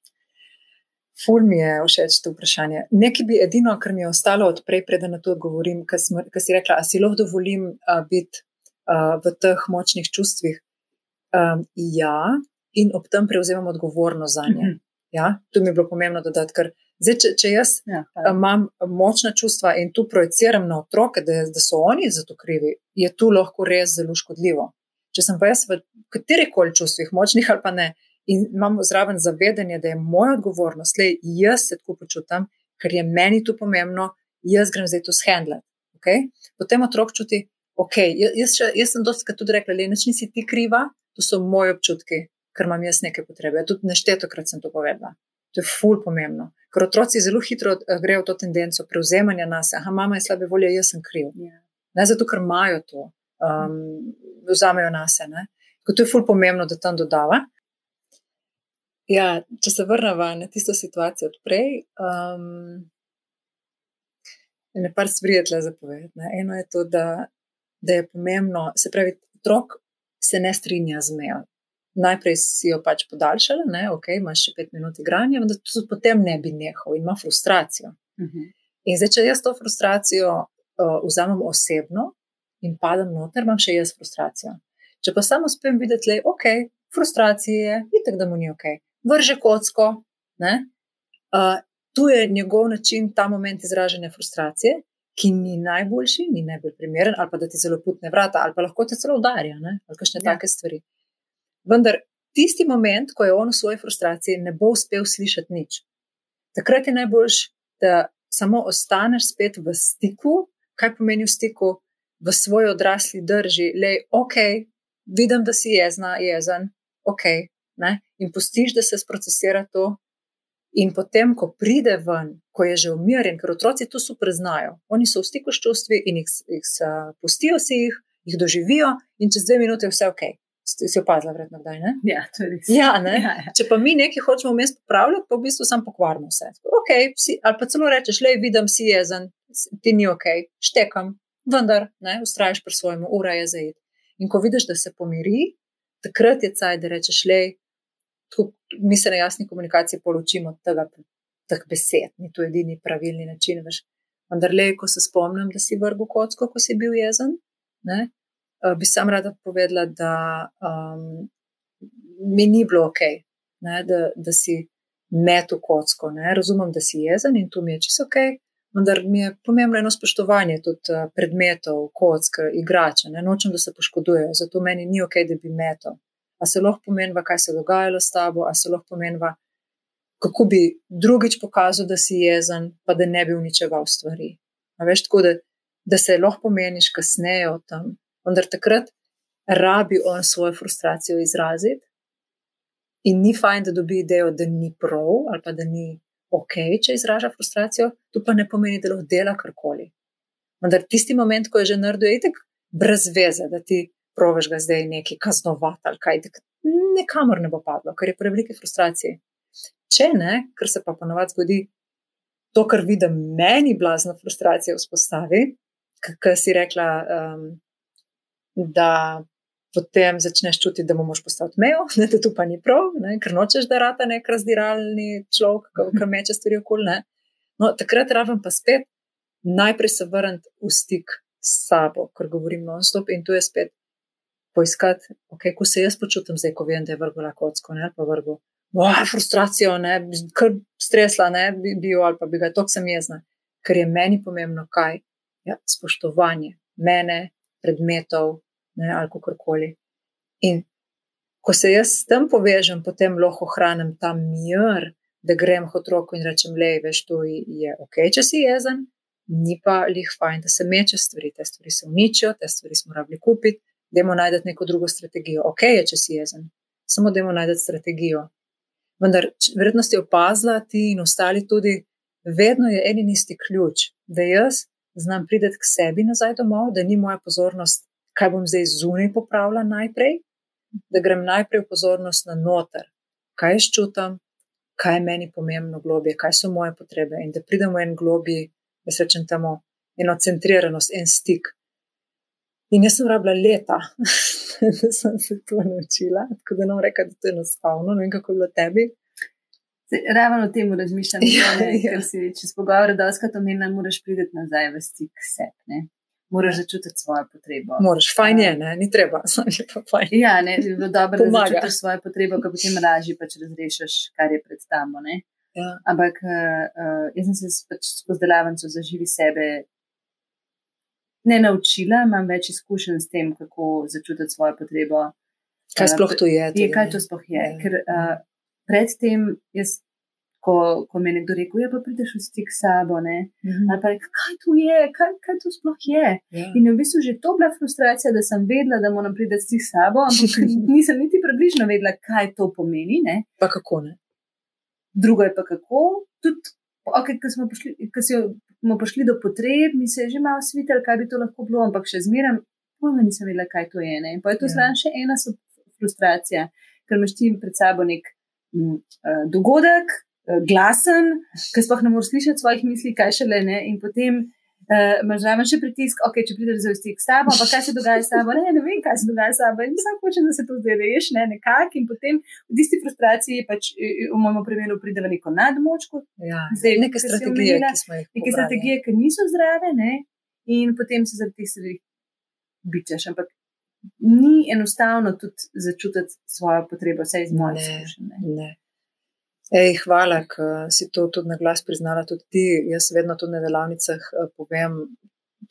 Ful mi je všeč to vprašanje. Nekaj bi edino, kar mi je ostalo od prej, preden na to odgovorim, kar si rekla, a si lahko dovolim uh, biti uh, v teh močnih čustvih. Um, ja, in ob tem prevzemam odgovornost za nje. Mhm. Ja, to mi je bilo pomembno dodati, ker zdaj, če, če jaz Ja, uh, imam močna čustva in tu projiciram na otroke, da, da so oni za to krivi, je tu lahko res zelo škodljivo. Če sem pa jaz v katerih koli čustvih, močnih ali pa ne, in imam zraven zavedanje, da je moja odgovornost, le jaz se tako počutim, ker je meni to pomembno, jaz grem zdaj to shendlati. Okay? Potem otrok čuti, ok, jaz, še, jaz sem dosti tudi rekla, le nič nisi ti kriva, to so moji občutki, ker imam jaz neke potrebe. Tudi neštetokrat sem to povedala. To je ful pomembno. Ker otroci zelo hitro eh, grejo v to tendenco prevzemanja nas. Aha, mama je slabe volje, jaz sem kriv. ja. Ne zato, ker imajo to, um, vzamejo nas. To je ful pomembno, da tam dodava. Ja, če se vrnemo na tisto situacijo odprej, um, ne par stvari je tle zapovedati. Eno je to, da, da je pomembno, se pravi, otrok se ne strinja z mejo. Najprej si jo pač podaljšala, ne, ok, imaš še pet minut igranja, vendar tudi potem ne bi nehal in ima frustracijo. Uh -huh. In zdaj, če jaz to frustracijo uh, vzamem osebno in padem noter, imam še jaz frustracijo. Če pa samo spem videti, da je ok, frustracije je, vidite, da mu ni ok, vrže kocko. Uh, tu je njegov način, ta moment izražanja frustracije, ki ni najboljši, ni najbolj primeren, ali pa da ti zelo putne vrata, ali pa lahko te celo udarja, ne? ali kakšne ja. take stvari. Vendar tisti moment, ko je on v svoji frustraciji, ne bo uspel slišati nič. Takrat je najboljš, da samo ostaneš spet v stiku, kaj pomeni v stiku, v svoji odrasli drži, le, ok, vidim, da si jezna, jezen, ok, ne? in pustiš, da se sprocesira to. In potem, ko pride ven, ko je že umirjen, ker otroci to super znajo, oni so v stiku s čustvi in jih, jih pustijo si jih, jih doživijo, in čez dve minute je vse ok. Si opazila, vredno, kdaj ne? Ja, to je res. Ja, ne? Ja, ja. Če pa mi nekaj hočemo vmes popravljati, pa v bistvu sam pokvarimo vse. Okay, si, ali pa celo rečeš, le vidim, si jezen, ti ni ok, štekam, vendar, ne, ustraješ pri svojem, ura je zaid. In ko vidiš, da se pomiri, takrat je caj, da rečeš, le, mi se na jasni komunikaciji poročimo od tega, teh besed, ni to edini pravilni način. Veš. Vendar, le, ko se spomnim, da si vrgel kocko, ko si bil jezen, ne, bi sam rada povedala, da um, mi ni bilo ok, ne, da, da si metu kocko. Ne. Razumem, da si jezen in tu mi je čisto ok, vendar mi je pomembno eno spoštovanje tudi uh, predmetov, kock, igrača. Ne. Nočem, da se poškodujejo, zato meni ni ok, da bi meto. A se lahko pomenva, kaj se je dogajalo s tabo, a se lahko pomenva. Kako bi drugič pokazal, da si jezen, pa da ne bi uničeval stvari. Veš, tako, da, da se lahko pomeniš kasneje o tem, vendar takrat rabi on svojo frustracijo izraziti. In ni fajn, da dobi idejo, da ni prav ali pa da ni ok, če izraža frustracijo, to pa ne pomeni, da lahko dela karkoli. Vendar tisti moment, ko je že naredil, je tako brez veze, da ti proveš ga zdaj neki kaznovati ali kaj, nekamor ne bo padlo, ker je prevelike frustracije. Če ne, ker se pa ponovadi zgodi to, kar vidim, meni blazno frustracijo vzpostavi, kar si rekla, um, da potem začneš čutiti, da moraš postati mejo, ne, da tu pa ni prav, ne, ker nočeš, da rata nek razdiralni človek, ki meče stvari okoli. No, takrat rabim pa spet najprej se vrniti v stik s sabo, ker govorim non-stop in tu je spet poiskati, okay, kako se jaz počutim zdaj, ko vem, da je vrgla kocko, ne pa vrgla. Oh, frustracijo, ne, kar stresla, ne bi bil ali pa bi ga tok sem jezna, ker je meni pomembno kaj. Ja, spoštovanje mene, predmetov, ne, ali kako koli. In ko se jaz s tem povežem, potem lahko ohranim ta mir, da grem k otroku in rečem: Le, veš, to je ok, če si jezen, ni pa lih fajn, da se meče stvari, te stvari se uničijo, te stvari smo rabili kupiti, dajmo najti neko drugo strategijo. Ok, je, če si jezen, samo dajmo najti strategijo. Vendar, verjetno ste opazili, ti in ostali tudi, vedno je en in isti ključ, da jaz znam priti k sebi nazaj domov, da ni moja pozornost kaj bom zdaj zunaj popravila najprej, da grem najprej v pozornost na noter, kaj jaz čutim, kaj je meni pomembno globje, kaj so moje potrebe? In da pridemo en globji, da se rečem tamo, eno centriranost, en stik. In jaz sem rabila leta, da sem se to naučila, tako da nam reka, da to je enostavno, ne vem, kako je bilo tebi. Ravno o tem razmišljam, ja, ne, ja. ker si čez pogovor, da oskrat omenjam, moraš priti nazaj v stik s seboj moraš začutiti svojo potrebo. Moraš, fajn je, ne? ni treba, samo je pa fajn. Ja, ne, bilo dobro, da začutiš svojo potrebo, ko potem lažje pač razrešiš, kar je pred tamo. Ja. Ampak uh, jaz sem se pač skozi delavnico zaživi sebe. Ne naučila, imam več izkušenj s tem, kako začutiti svojo potrebo. Kaj sploh to je? je kaj to sploh je? je. Ker uh, predtem jaz ko, ko mi je nekdo rekel, ja, pa prideš v stik s sabo. Mm -hmm. Ali pa reče, kaj tu je, kaj, kaj tu sploh je. Yeah. Ja. In v bistvu že to bila frustracija, da sem vedela, da moram priti v stik s sabo, ampak nisem niti približno vedela, kaj to pomeni. Ne? Pa kako ne? Drugo je pa kako. Tudi, okay, ko smo prišli, ko smo prišli do potreb, mi se je že malo svitel, kaj bi to lahko bilo, ampak še zmeraj. Pojma nisem vedela, kaj to je. Ne? In pa je to. Ja. še ena frustracija, ker imaš ti pred sabo nek m, uh, dogodek, Eh, glasen, ker sploh ne moreš slišati svojih misli, kaj še le ne. In potem uh, imaš zraven še pritisk, ok, če prideš za stik s tabo, pa kaj se dogaja s tabo, ne, ne vem, kaj se dogaja s tabo. In sam hočem, da se to zdaj reši, ne, nekako. In potem v tisti frustraciji, pač eh, v mojem primeru, pride v neko nadmočko. Ja, zdaj neke strategije, umela, ki smo jih. Neke strategije, ki niso zdrave, ne. In potem se zaradi teh stvari bičeš. Ampak ni enostavno tudi začutiti svojo potrebo, vse iz moje izkušnje. Ej, hvala, da si to tudi na glas priznala. Tudi ti, jaz vedno tudi na delavnicah eh, povem.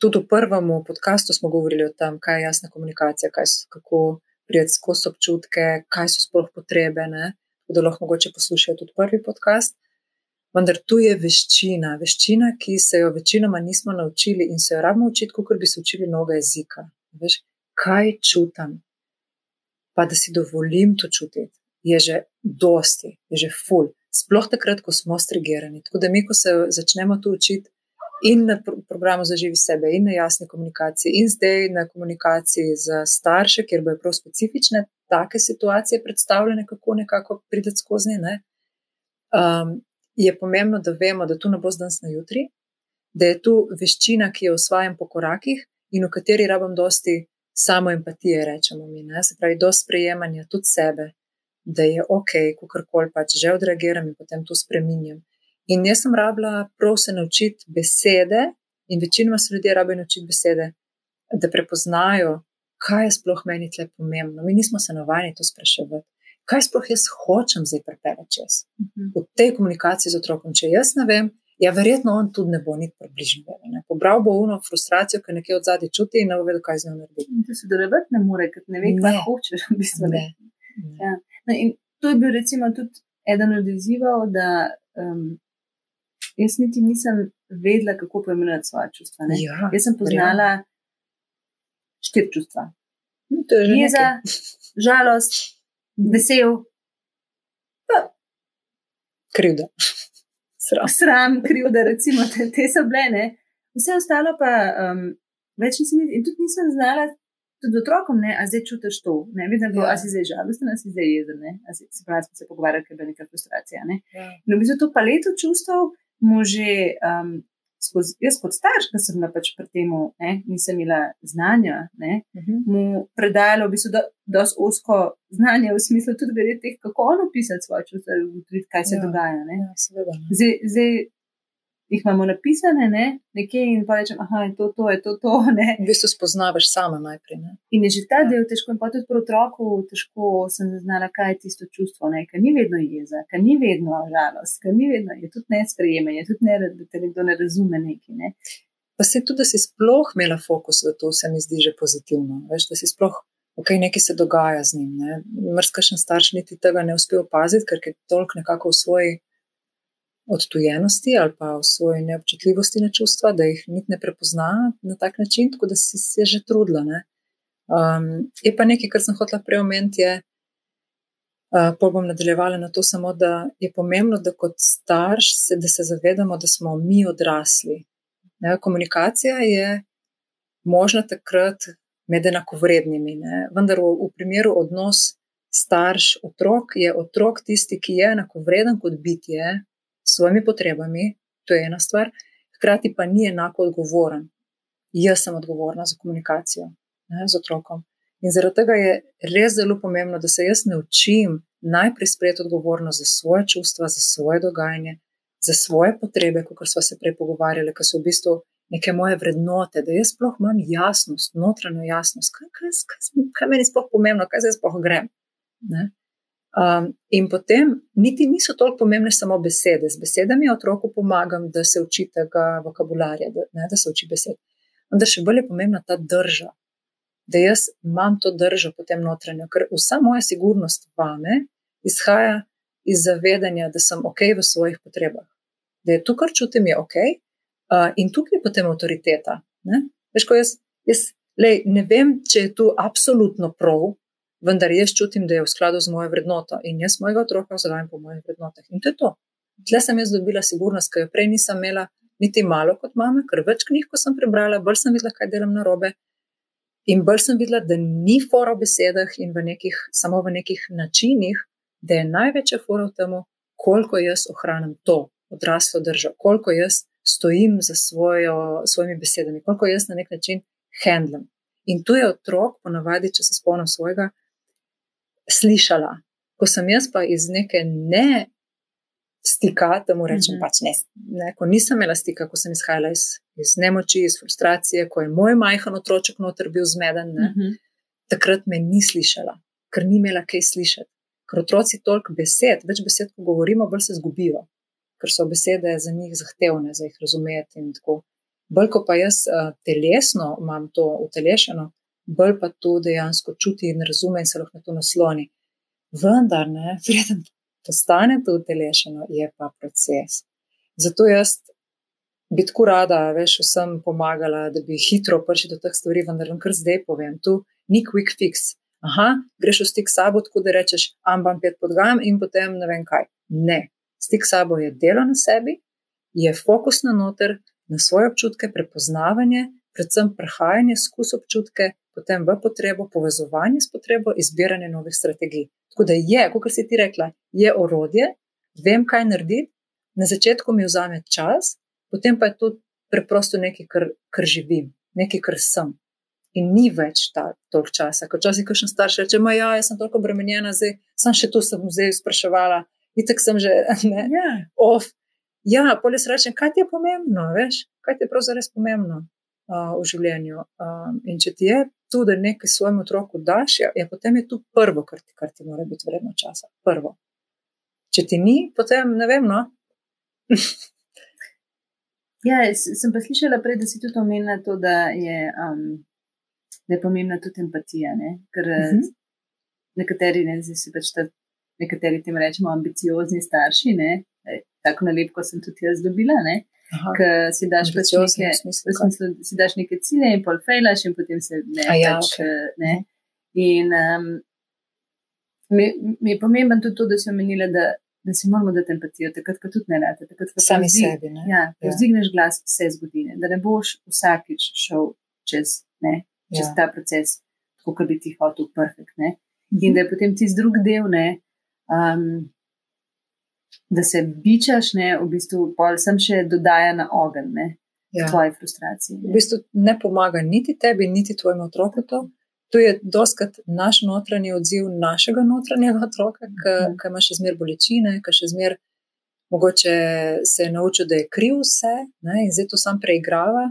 Tudi v prvem podkastu smo govorili o tem, kaj je jasna komunikacija, kaj, kako prijeti skozi občutke, kaj so sploh potrebe, ne? da lahko mogoče poslušajo tudi prvi podcast. Vendar tu je veščina, veščina, ki se jo večinoma nismo naučili in se jo rabimo učiti, kot bi se učili mnogo jezika. Veš, kaj čutim, pa da si dovolim to čutiti, je že dosti, je že ful. Sploh takrat, ko smo strigirani. Tako da mi, ko se začnemo to učiti, in na programu za živi sebe, in na jasni komunikaciji, in zdaj na komunikaciji z starši, kjer bojo prav specifične take situacije predstavljene, kako nekako prideti skozi ne. Um, je pomembno, da vemo, da tu ne bo zdaj na jutri, da je tu veščina, ki jo osvajam po korakih in v kateri rabim dosti samo empatije, rečemo mi, ne? se pravi, do sprejemanja tudi sebe, da je ok, ko karkoli pač že odreagiram in potem to spreminjam. In jaz sem rabila prav se naučiti besede, in večinoma se ljudje rabijo naučiti besede, da prepoznajo, kaj je sploh meni tle pomembno. Mi nismo se navajeni to spraševati. Kaj sploh jaz hočem zdaj prepeljati čez? Uh -huh. V tej komunikaciji z otrokom, če jaz ne vem, ja, verjetno on tudi ne bo niti približno vedel. Pobral bo uno frustracijo, ki nekje od zadaj čuti in ne bo vedel, kaj z njo narediti. In to se dorebati ne more, ker ne ve, kaj hočeš. V bistvu, ne. Ne. Ja. No, in to je bil recimo tudi eden od izzivov, da um, jaz niti nisem vedela, kako poimenovati svoje čustva. Ja, jaz sem poznala ja. štiri čustva. No, Jeza, žalost, vesel. Krivda. Sram. Sram, krivda, recimo, te, te so bile. Ne? Vse ostalo pa um, več nisem in tudi nisem znala. Tudi otrokom, ne, a zdaj čutiš to. Ne, vidim, ja. a si zdaj žalosten, a si zdaj jezen, ne, a si, se pravi, smo se pogovarjali, ker je bila neka frustracija. Ne. Ja. No, v bistvu to paleto čustev mu že um, skozi, jaz kot starš, ki sem pač pri tem, nisem imela znanja, ne, uh mhm. -huh. mu predajala v bistvu dosti osko znanje v smislu tudi glede teh, kako on opisati svoje čustva, kaj se ja, dogaja. Ja, zdaj, zdaj jih imamo napisane, ne, nekje in pa rečem, aha, je to, to je to, to. Ne. V bistvu spoznavaš sama najprej. Ne. In je že ta ja. del težko, in pa tudi pri otroku težko sem zaznala, kaj je tisto čustvo, ne, ker ni vedno jeza, ker ni vedno žalost, ker ni vedno, je tudi nesprejemanje, tudi ne, da te nekdo ne razume neki. Ne. Pa se tudi, da si sploh imela fokus v to, se mi zdi že pozitivno. Veš, da si sploh, ok, nekaj se dogaja z njim. Mrzkašen starš niti tega ne uspe opaziti, ker je toliko nekako v svoji odtujenosti ali pa v svoji neobčutljivosti na čustva, da jih niti ne prepozna na tak način, tako da si se že trudila. Um, je pa nekaj, kar sem hotela preomeniti, je, uh, pa bom nadaljevala na to samo, da je pomembno, da kot starš se, da se zavedamo, da smo mi odrasli. Ne? Komunikacija je možna takrat med enakovrednimi, ne? vendar v, v primeru odnos starš-otrok je otrok tisti, ki je enakovreden kot bitje, svojimi potrebami, to je ena stvar, hkrati pa ni enako odgovoren. Jaz sem odgovorna za komunikacijo ne, z otrokom. In zaradi tega je res zelo pomembno, da se jaz naučim najprej sprejeti odgovornost za svoje čustva, za svoje dogajanje, za svoje potrebe, kot smo se prej pogovarjali, ki so v bistvu neke moje vrednote, da jaz sploh imam jasnost, notranjo jasnost, kaj, kaj, kaj, kaj meni sploh pomembno, kaj zdaj sploh grem. Ne? Um, in potem niti niso toliko pomembne samo besede. Z besedami otroku pomagam, da se uči tega vokabularja, da, ne, da se uči besed. Vendar še bolj je pomembna ta drža, da jaz imam to držo potem notranjo, ker vsa moja sigurnost vame izhaja iz zavedanja, da sem ok v svojih potrebah. Da je to, kar čutim, je ok. Uh, in tukaj je potem avtoriteta. Veš, jaz, jaz lej, ne vem, če je tu absolutno prav, vendar jaz čutim, da je v skladu z mojo vrednoto in jaz mojega otroka vzgajam po mojih vrednotah. In to je to. Tle sem jaz dobila sigurnost, ki jo prej nisem imela niti malo kot mama, ker več knjig, ko sem prebrala, bolj sem videla, kaj delam na robe. In bolj sem videla, da ni fora v besedah in v nekih, samo v nekih načinih, da je največja fora v tem, koliko jaz ohranim to odraslo držo, koliko jaz stojim za svojo, svojimi besedami, koliko jaz na nek način handlam. In tu je otrok, ponavadi, če se spomnim svojega, slišala. Ko sem jaz pa iz neke ne stika, da mu rečem, mm -hmm. pač ne, ne, ko nisem imela stika, ko sem izhajala iz, iz nemoči, iz frustracije, ko je moj majhen otroček noter bil zmeden, ne, mm -hmm. takrat me ni slišala, ker ni imela kaj slišati. Ker otroci toliko besed, več besed, ko govorimo, bolj se zgubijo, ker so besede za njih zahtevne, za jih razumeti in tako. Bolj ko pa jaz uh, telesno imam to utelešeno, bolj pa to dejansko čuti in razume in se lahko na to nasloni. Vendar, ne, preden postane to utelešeno, je pa proces. Zato jaz bi tako rada, veš, vsem pomagala, da bi hitro prišli do teh stvari, vendar vam kar zdaj povem, tu ni quick fix. Aha, greš v stik s sabo, tako da rečeš, ambam pet podgam in potem ne vem kaj. Ne, stik s sabo je delo na sebi, je fokus na noter, na svoje občutke, prepoznavanje, predvsem prehajanje skozi občutke, potem v potrebo, povezovanje s potrebo, izbiranje novih strategij. Tako da je, kot si ti rekla, je orodje, vem, kaj narediti, na začetku mi vzame čas, potem pa je to preprosto nekaj, kar, kar živim, nekaj, kar sem. In ni več ta toliko časa. Ko časi kakšen starš reče, ma ja, jaz sem toliko obremenjena, zdaj sem še tu, sem zdaj spraševala, itek sem že, ne, Ja. off. Ja, polje se reče, kaj ti je pomembno, veš, kaj ti je pravzaprav res pomembno uh, v življenju. Um, in če ti je tu, da nekaj svojemu otroku daš, je, je potem je to prvo, kar ti, kar ti mora biti vredno časa. Prvo. Če ti ni, potem ne vem, no. Ja, sem pa slišala prej, da si tudi omenila to, da je, um, da je pomembna tudi empatija. Ne? Ker uh Mhm. -huh. nekateri, ne, zdaj si pač ta, nekateri tem rečemo ambiciozni starši, ne? Ej, tako nalepko sem tudi jaz dobila, ne? Ker si daš pač neke, smislu v smislu, si daš neke cilje in pol fejlaš in potem se ne. A ja, pač, okej. eh, ne? In um, mi, mi je pomemben tudi to, da si omenila, da, da si moramo dati empatijo, takrat, ko tudi ne rade. Takrat, ko sami povzdi- sebi. Ne? Ja, Ja. vzdigneš glas, vse zgodi. ne. Da ne boš vsakič šel čez, ne, čez Ja. ta proces, tako kot bi ti hotel, perfekt. Ne. In da je potem tisti drugi del, ne, um, da se bičaš, ne, v bistvu pol sem še dodaja na ogen, ne, Ja. tvoje frustracije. v Ne. bistvu ne pomaga niti tebi, niti tvojemu otroku to. To je doskrat naš notranji odziv našega notranjega otroka, ki ima še zmer bolečine, ki še zmer mogoče se je naučil, da je kriv vse ne, in zdaj to sam preigrava,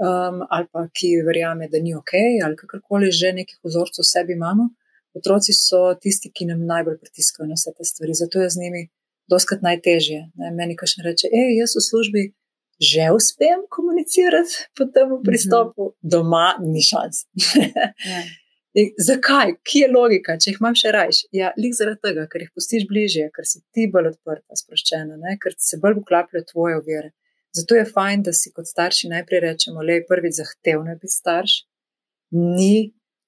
um, ali pa ki verjame, da ni ok, ali kakorkoli že nekih vzorcev v sebi imamo. Otroci so tisti, ki nam najbolj pritiskajo na vse te stvari, zato je z njimi doskrat najtežje. Ne. Meni kašne reče, hej, jaz v službi že uspem komunicirati po tem pristopu, mm -hmm. doma ni šans. Ja. In Zakaj, kje je logika, če jih imam še rajš? Ja, lik zaradi tega, ker jih pustiš bližje, ker si ti bolj odprta, sproščena, ne? ker se bolj vklapljajo tvoje ovire. Zato je fajn, da si kot starši najprej rečemo, le prvič zahtevno je biti starš, ni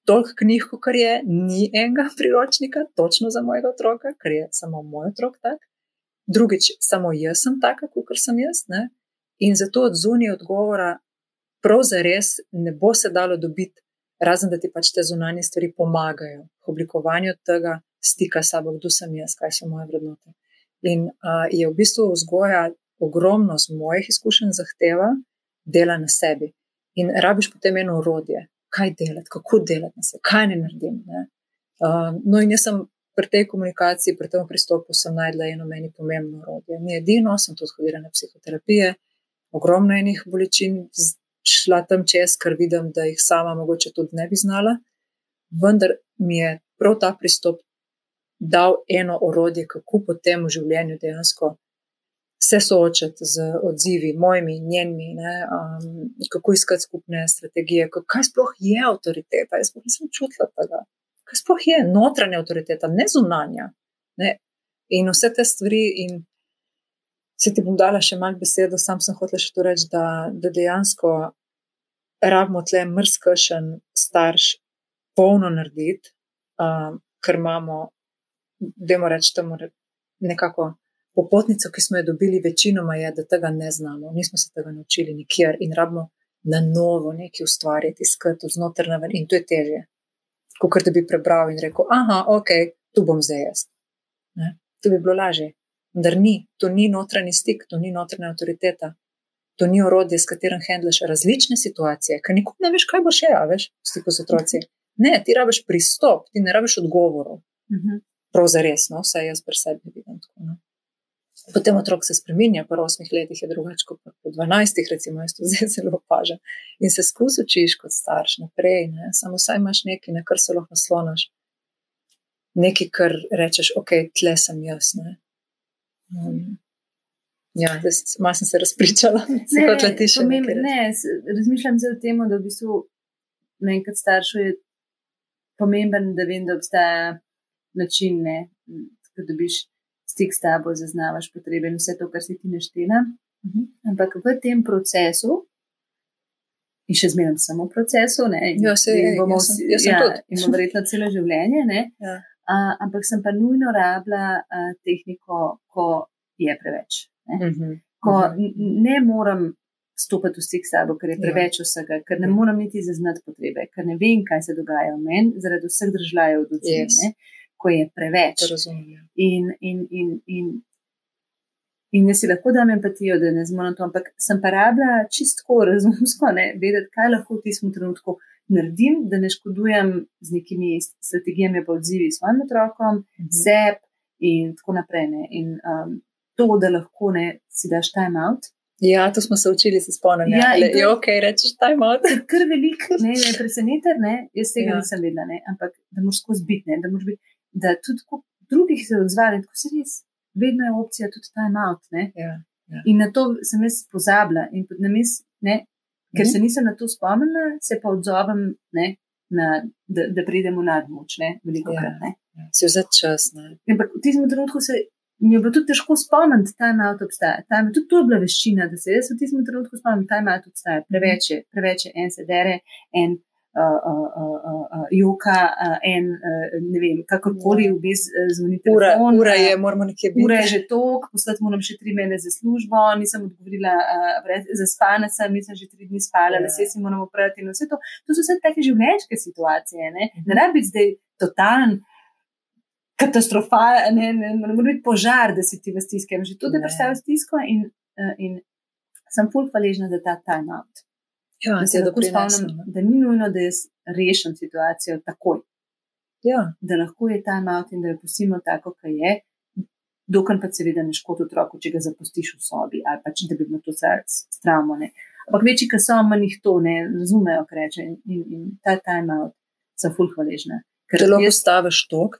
toliko knjig, kot je, ni enega priročnika, točno za mojega otroka, ker je samo moj otrok tak. Drugič, samo jaz sem taka, kot sem jaz. Ne? In zato od zunije odgovora prav za res ne bo se dalo dobiti, razen da ti pač te zunanje stvari pomagajo v oblikovanju tega stika s sabo, kdo sem jaz, kaj so moje vrednote. In uh, je v bistvu vzgoja ogromno z mojih izkušenj zahteva dela na sebi. In rabiš potem eno urodje, kaj delati, kako delati na sebi, kaj ne naredim. Ne? Uh, no, in jaz sem pri tej komunikaciji, pri tem pristopu, sem najdla eno meni pomembno urodje. Ni edino, sem tudi hodila na psihoterapije, ogromno enih bolečin šla tam čez, ker vidim, da jih sama mogoče tudi ne bi znala. Vendar mi je prav ta pristop dal eno orodje, kako potem v življenju dejansko se soočati z odzivi, mojimi, njenimi, ne, um, kako iskati skupne strategije, kaj sploh je avtoriteta. Jaz sploh nisem čutila tega. Kaj sploh je notranja avtoriteta, ne zunanja. Ne. In vse te stvari, in se ti bom dala še malo besedo, sam sem hotel še to reči, da, da dejansko rabimo tle mrskašen starš polno narediti, um, ker imamo, dajmo reči, temu nekako popotnico, ki smo jo dobili, večinoma je, da tega ne znamo. Nismo se tega naučili nikjer in rabimo na novo nekaj ustvarjati, iskati znotraj naven in to je težje. Kot da bi prebral in rekel, aha, ok, tu bom zdaj jaz. Ne? To bi bilo lažje. Vendar ni, to ni notranji stik, to ni notranja avtoriteta, to ni orodje, s katerim handlaš različne situacije, ker nikoli ne veš, kaj bo še, a veš, v stiku z otroci. Ne, ti rabiš pristop, ti ne rabiš odgovorov. Uh -huh. Prav za res, no, vsaj jaz pri sebi vidim tako. No. Potem otrok se spremenja, po osmih letih je drugače kot po dvanajstih, recimo, jaz to zdaj zelo opažam. In se skozi učiš kot starš naprej, ne? samo saj imaš nekaj, na kar se lahko naslonaš. Nekaj, kar rečeš, ok, tle sem jaz. Ne? Um, ja, malo sem se razpričala, se kot letiš. Ne, ne, razmišljam zdaj o tem, da v bistvu kot staršu je pomemben, da vem, da obstaja način, ne, da dobiš stik s tabo, zaznavaš potrebe in vse to, kar si ti naštela. Mhm. Ampak v tem procesu, in še zmeraj samo v procesu, ne, ja, se, in bomo jaz sem- vsi, jaz sem ja, in bomo verjetno celo življenje, ne, Ja. a, ampak sem pa nujno rabila a, tehniko, ko je preveč. Ne. Mhm. Ko Mhm. ne morem stopiti v stik s sabo, ker je Ja. preveč vsega, ker ne Ja. morem niti zaznati potrebe, ker ne vem, kaj se dogaja v meni, zaradi vseh držav od odzivne, Yes. Ko je preveč. Razumem. ja. In, in, in, in, in jaz si lahko dam empatijo, da ne zmorem to, ampak sem pa rabila čistko razumsko, ne, vedeti, kaj lahko v tistem trenutku naredim, da ne škodujem z nekimi strategijami pa odzivi svojim otrokom, Mhm. sebi in tako naprej. Ne. In um, to, da lahko ne si daš time out. Ja, to smo se učili, se spomnim. Ja, in to je- ok, rečeš time out. To je kar velik, ne, ne preseneten, ne, jaz tega ja. nisem vedela, ne, ampak da moraš skozi biti, ne, da moraš biti, da tudi drugih se odzvali, tako se res, vedno je opcija tudi time out, ne. Ja. In na to sem jaz pozabila in names, ne, ker Mhm. se nisem na to spomnila, se pa odzovem, ne, na, da, da pridemo nadmoč, ne, veliko Ja. krat, ne. Si vzeti čas. Ampak v tistem trenutku se mi je bilo tudi težko spomniti, da time out obstaja. Time, tudi to je bila veščina, da se jaz v tistem trenutku spomnim, da time out obstaja. Preveč je, preveč je, en se dere, en joka, en ne vem, kakorkoli Ja. vmes uh, zvoni Ura, telefon. ura uh, je, moramo nekje biti. Ura je že tok, poslati moram še tri mene za službo, nisem odgovorila, zaspana sem, nisem že tri dni spala, Ja. lase si moram oprati in vse to. To so vse take življenjske situacije. Ne, Mhm. ne rabi biti zdaj totalen katastrofalen, ne, ne, ne more biti požar, da si ti v stiski. Že to, da Ne. predstavljaš stisko in, uh, in sem ful hvaležna za ta time out. Ja, Da se lahko spomnim, da ni nujno, da jaz rešim situacijo takoj, Ja, da lahko je time out in da jo pustimo tako, kot je. Dokler pa seveda ne škodi otroku, če ga zapustiš v sobi ali pa če da bi bilo to stravno. Ampak večji, ki so manj jih to ne razumejo, kaj reče in, in, in ta time out sem ful hvaležna. Ker da lahko jaz- staviš tok.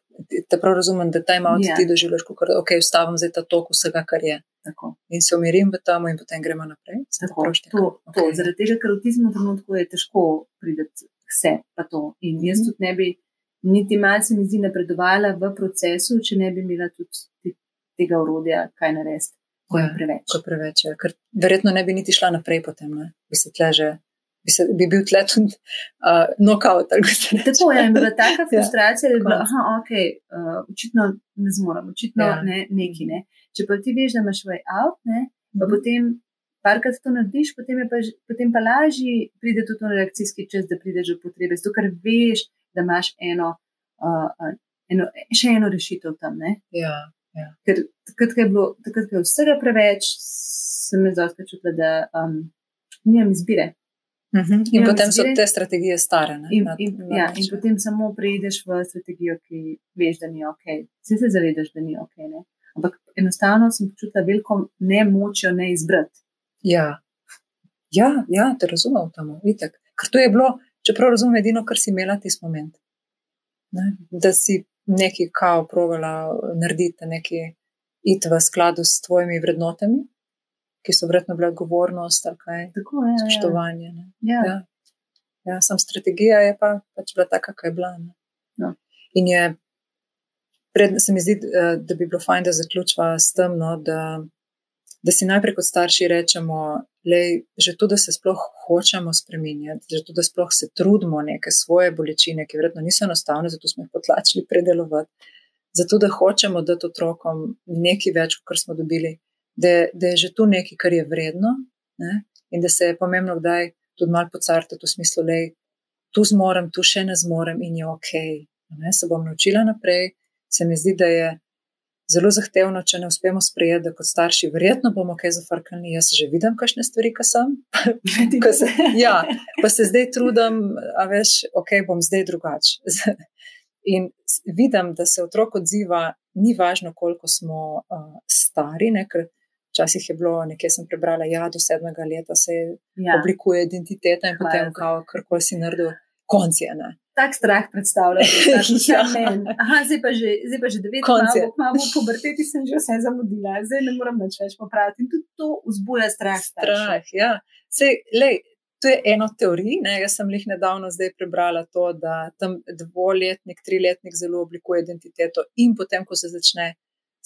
Te prav razumem, da time out Ja. ti doživljaš, kot da okay, vstavim zdaj ta tok vsega, kar je. Tako. In se umirim v tam, in potem gremo naprej. Tako, to, to, Okej. zaradi tega, ker v tistem trenutku je težko priti k sebi. pa to. In jaz Mhm. tudi ne bi, niti malce mi zdi, napredovala v procesu, če ne bi imela tudi te- tega urodja, kaj narediti, ko je Ja, preveč. Ko je preveč. Je. Ker verjetno ne bi niti šla naprej potem. Ne? Bi se tle že. Bi, se, bi bil tle tudi uh, reče. Tako je, in bila taka frustracija, da je bila, aha, ok, uh, očitno ne zmorem, očitno Ja. ja. ne, neki ne. Če pa ti veš, da imaš way out, ne, pa Mhm. potem parkrat to narediš, potem, pa, potem pa lažje pride tudi na reakcijski čas, da prideš do potrebe, zato ker veš, da imaš eno, uh, eno, še eno rešitev tam. Ne. Ja, Ker takrat, ko je bilo takrat, ko je vsega preveč, sem jaz dosti čutila, da um, nimam izbire. Mhm. In Nimam potem so te strategije stare. ne, In, in, nad ja, nič. in potem samo preideš v strategijo, ki veš, da ni ok. Vsi se zavedaš, da ni ok. Ne? Ampak enostavno sem počutila veliko nemočjo ne izbrati. Ja. Ja, ja, te razumem tam, vitek. Ker to je bilo, čeprav razumem, edino, kar si imela tisti moment. Ne? Da si nekaj kao provala narediti, nekaj iti v skladu s tvojimi vrednotami, ki so vredno bile odgovornost ali kaj, Tako je. Ja, spoštovanje. Ne? ja. Ja. Ja, sam strategija je pa pač bila taka, kakor je bila. Ne? No. In je, pred, se mi zdi, eh, da bi bilo fajn, da zaključva s tem, no, da, da si najprej kot starši rečemo, lej, že to, da se sploh hočemo spremenjati, že to, da sploh se trudimo neke svoje bolečine, ki verjetno niso enostavne, zato smo jih potlačili predelovati, zato da hočemo dati otrokom nekaj več, kot smo dobili, da, da je že tu nekaj, kar je vredno ne? in da se je pomembno kdaj tudi malo pocartati v smislu, da tu zmorem, tu še ne zmorem in je ok. Ne? Se bom naučila naprej. Se mi zdi, da je zelo zahtevno, če ne uspemo sprejeti, da kot starši, verjetno bomo kaj zafrkali. Jaz že vidim, kakšne stvari, ki sem. Se, ja, pa se zdaj trudim, a veš, ok, bom zdaj drugače. In vidim, da se otrok odziva, ni važno, koliko smo uh, stari, ne, ker včasih je bilo, nekje sem prebrala, ja, do sedmega leta se ja. oblikuje identiteta in Hvala potem, kao, karkoli si naredil, konc je. Ne. Tak strah predstavljaš. Ja. Aha, zdaj pa že, zdaj pa že devet je. let, malo po puberteti sem že vse zamudila, zdaj ne morem nič več popraviti. In tudi to vzbuja strah. Strah, ja. Sej, lej, To je eno teorij. Ne? Jaz sem jih nedavno zdaj prebrala to, da tam dvoletnik, triletnik zelo oblikuje identiteto, in potem, ko se začne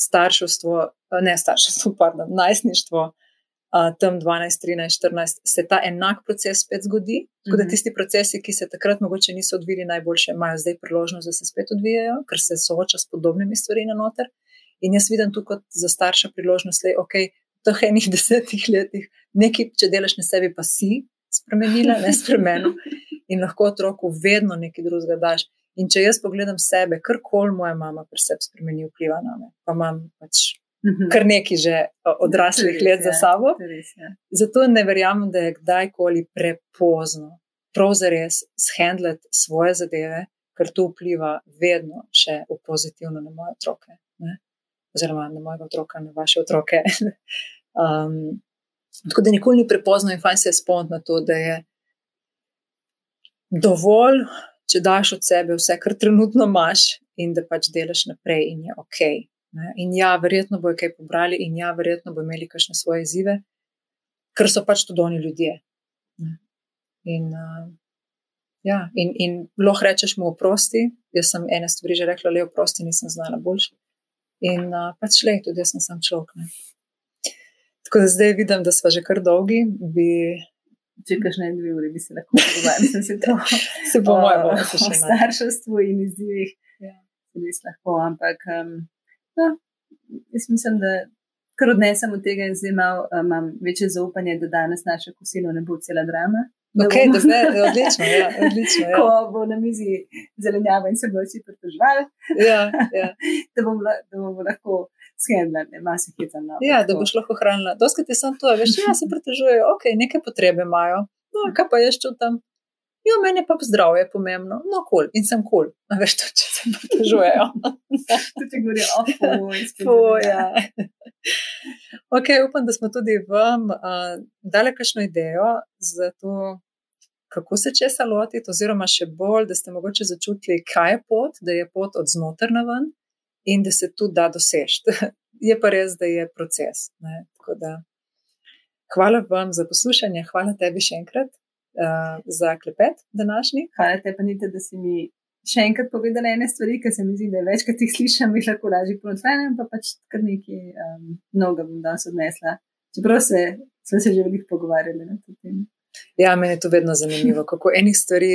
starševstvo, ne starševstvo, pardon, najstništvo, tam 12, 13, 14, se ta enak proces spet zgodi. Tako da mhm. tisti procesi, ki se takrat mogoče niso odvili najboljše, imajo zdaj priložnost, da se spet odvijajo, ker se sooča s podobnimi stvarmi na noter. In jaz vidim tukaj za starša priložnost, da je ok, v teh enih desetih letih nekaj, če delaš na sebi, pa si spremenila, ne spremenil. In lahko otroku vedno nekaj drugega daš. In če jaz pogledam sebe, kar koli moja mama pri sebi spremeni, vpliva na me, pa imam pač mhm. kar nekaj že odraslih res, let za sabo. Res, Zato ne verjamem, da je kdajkoli prepozno, prav za res, shendlati svoje zadeve, ker to vpliva vedno še v pozitivno na moje otroke. Ne? Oziroma, na mojega otroka, na vaše otroke. um, Tako da nikoli ni prepozno in fajn se je spomniti na to, da je dovolj, če daš od sebe vse, kar trenutno imaš, in da pač delaš naprej, in je ok. Ne? In ja, verjetno bojo kaj pobrali, in ja, verjetno bojo imeli kakšne svoje izzive, ker so pač tudi oni ljudje. Ne? In, uh, ja, in, in lahko rečeš mu oprosti. Jaz sem ene stvari že rekla, le oprosti, nisem znala boljši. In uh, pač le, tudi jaz sem sam človek. Ne? Tako da zdaj vidim, da smo že kar dolgi. Bi... Če kaš ne dve uri, bi se lahko pogovarjali, sem se to. se bo moj bo. O starševstvu in izzivih. Ja. Se lahko, ampak um, no, jaz mislim, da kar odnesem od tega in zdaj um, imam večje zaupanje, da danes naše kosilo ne bo cela drama. Okay, bomo... da je odlično. Ja, odlično ja. Ko bo na mizi zelenjava in se bo vsi pritožvali, ja, ja. da, bomo, da bomo lahko skedla, ne ima se hica na. Ja, da boš lahko hranila. Doskrat je samo to, veš, ja, se pritožujejo, ok, neke potrebe imajo. No, kaj pa jaz čutim? Jo, meni pa zdravje je pomembno, no, kul, cool. in sem kul, cool. a veš, to, če se pritožujejo. to ti govori, oh, fuj, ja. Ok, upam, da smo tudi vam uh, dali kakšno idejo za to, kako se česa lotiti, oziroma še bolj, da ste mogoče začutili, kaj je pot, da je pot od znotraj na ven, in da se tudi da dosežeti. je pa res, da je proces. Da, hvala vam za poslušanje, hvala tebi še enkrat uh, za klepet današnji. Hvala tebi, pa nite, da si mi še enkrat povedala ene stvari, ki se mi zdi, da je večkrat jih slišim, jih lahko lažje ponotrenem, pa pač kar nekaj um, mnogo bom danes odnesla. Čeprav se, smo se že veliko pogovarjali na to temo. Ja, meni je to vedno zanimivo, kako enih stvari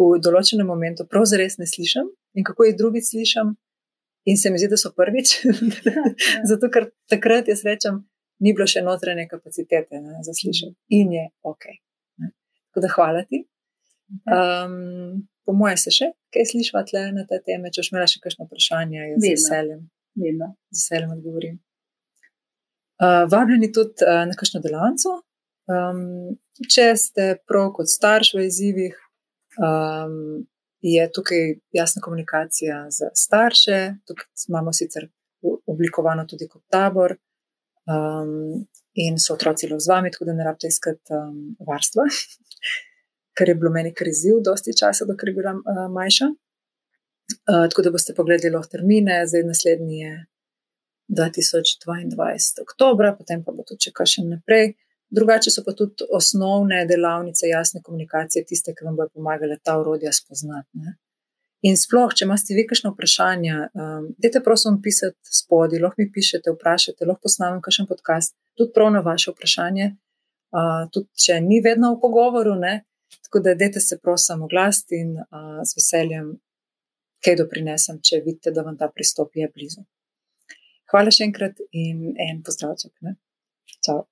v določenem momentu prav zares ne slišim in kako jih drugi slišim. In se mi zdi, da so prvič, zato ker takrat jaz rečem, ni bilo še notranje kapacitete ne, za slišati in je ok. Ne. Tako da hvala ti. Um, po moje se še kaj slišiš na te teme, če boš imela še kakšno vprašanje, jaz z veseljem. Vedno. Z veseljem odgovorim. Uh, vabljeni tudi uh, na kakšno delavnico. Um, če ste prav kot starš v izzivih, um, je tukaj jasna komunikacija z starše, tukaj imamo sicer oblikovano tudi kot tabor um, in so otroci z vami, tako da ne rabite iskati um, varstva, kar je bilo meni kriziv, dosti časa, dokler je bila uh, majša. Uh, tako da boste pogledali lahko termine, zdaj naslednji je 2022. oktober, potem pa bo to če kaj še naprej. Drugače so pa tudi osnovne delavnice jasne komunikacije, tiste, ki vam bodo pomagale ta urodja spoznati. Ne? In sploh, če imate vi kakšno vprašanje, um, dajte prosim pisati spodaj, lahko mi pišete, vprašajte, lahko posnamem kakšen podcast, tudi prav na vaše vprašanje, uh, tudi če ni vedno v pogovoru, ne? tako da dajte se prosim oglasiti in uh, z veseljem kaj doprinesem, če vidite, da vam ta pristop je blizu. Hvala še enkrat in en pozdravček. Čau.